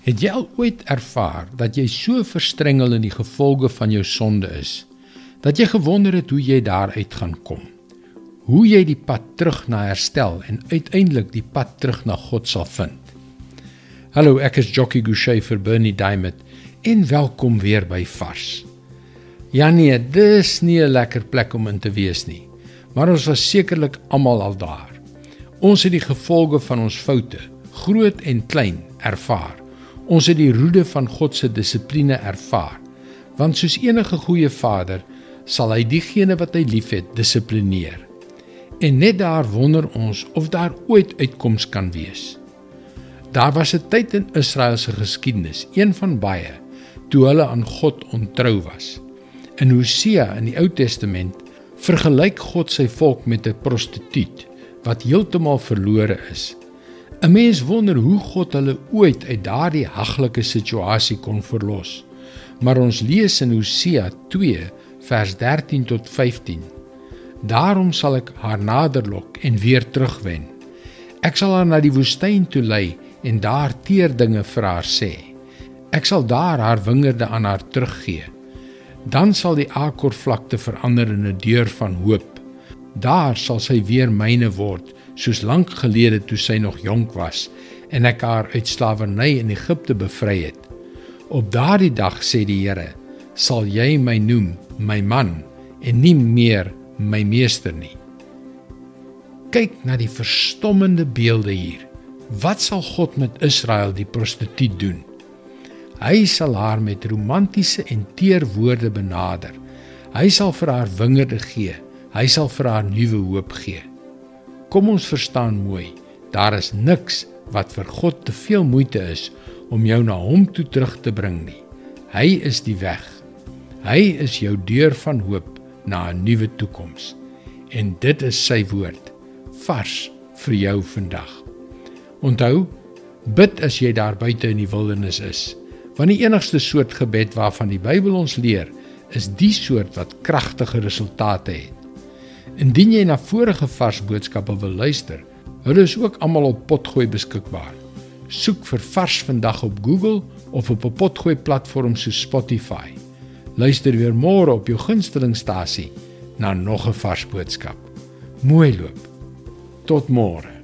Het jy al ooit ervaar dat jy so verstrengel in die gevolge van jou sonde is dat jy gewonder het hoe jy daaruit gaan kom? Hoe jy die pad terug na herstel en uiteindelik die pad terug na God sal vind? Hallo, ek is Jockey Gouchee vir Bernie Diamond en welkom weer by Vars. Ja nee, dis nie 'n lekker plek om in te wees nie, maar ons was sekerlik almal al daar. Ons het die gevolge van ons foute, groot en klein, ervaar. Ons het die roede van God se dissipline ervaar. Want soos enige goeie vader, sal hy diegene wat hy liefhet dissiplineer. En net daar wonder ons of daar ooit uitkoms kan wees. Daar was 'n tyd in Israel se geskiedenis, een van baie, toe hulle aan God ontrou was. In Hosea in die Ou Testament vergelyk God sy volk met 'n prostituut wat heeltemal verlore is. 'n Mens wonder hoe God hulle ooit uit daardie haglike situasie kon verlos. Maar ons lees in Hosea 2 vers 13 tot 15. Daarom sal ek haar naderlok en weer terugwen. Ek sal haar na die woestyn toe lei en daar teer dinge vir haar sê. Ek sal daar haar wingerde aan haar teruggee. Dan sal die Akor vlakte verander in 'n deur van hoop. Daar sal sy weer myne word soos lank gelede toe sy nog jonk was en ek haar uit slawerny in Egipte bevry het. Op daardie dag sê die Here, sal jy my noem my man en nie meer my meester nie. Kyk na die verstommende beelde hier. Wat sal God met Israel die prostituut doen? Hy sal haar met romantiese en teer woorde benader. Hy sal vir haar wingerde gee. Hy sal vir haar nuwe hoop gee. Kom ons verstaan mooi, daar is niks wat vir God te veel moeite is om jou na hom toe terug te bring nie. Hy is die weg. Hy is jou deur van hoop na 'n nuwe toekoms. En dit is sy woord vars vir jou vandag. Onthou, bid as jy daar buite in die wildernis is, want die enigste soort gebed waarvan die Bybel ons leer, is die soort wat kragtige resultate het. Indien jy na vorige vars boodskappe wil luister, hulle is ook almal op Potgooi beskikbaar. Soek vir Vars vandag op Google of op 'n Potgooi platform soos Spotify. Luister weer môre op jou gunstelingstasie na nog 'n vars boodskap. Mooi loop. Tot môre.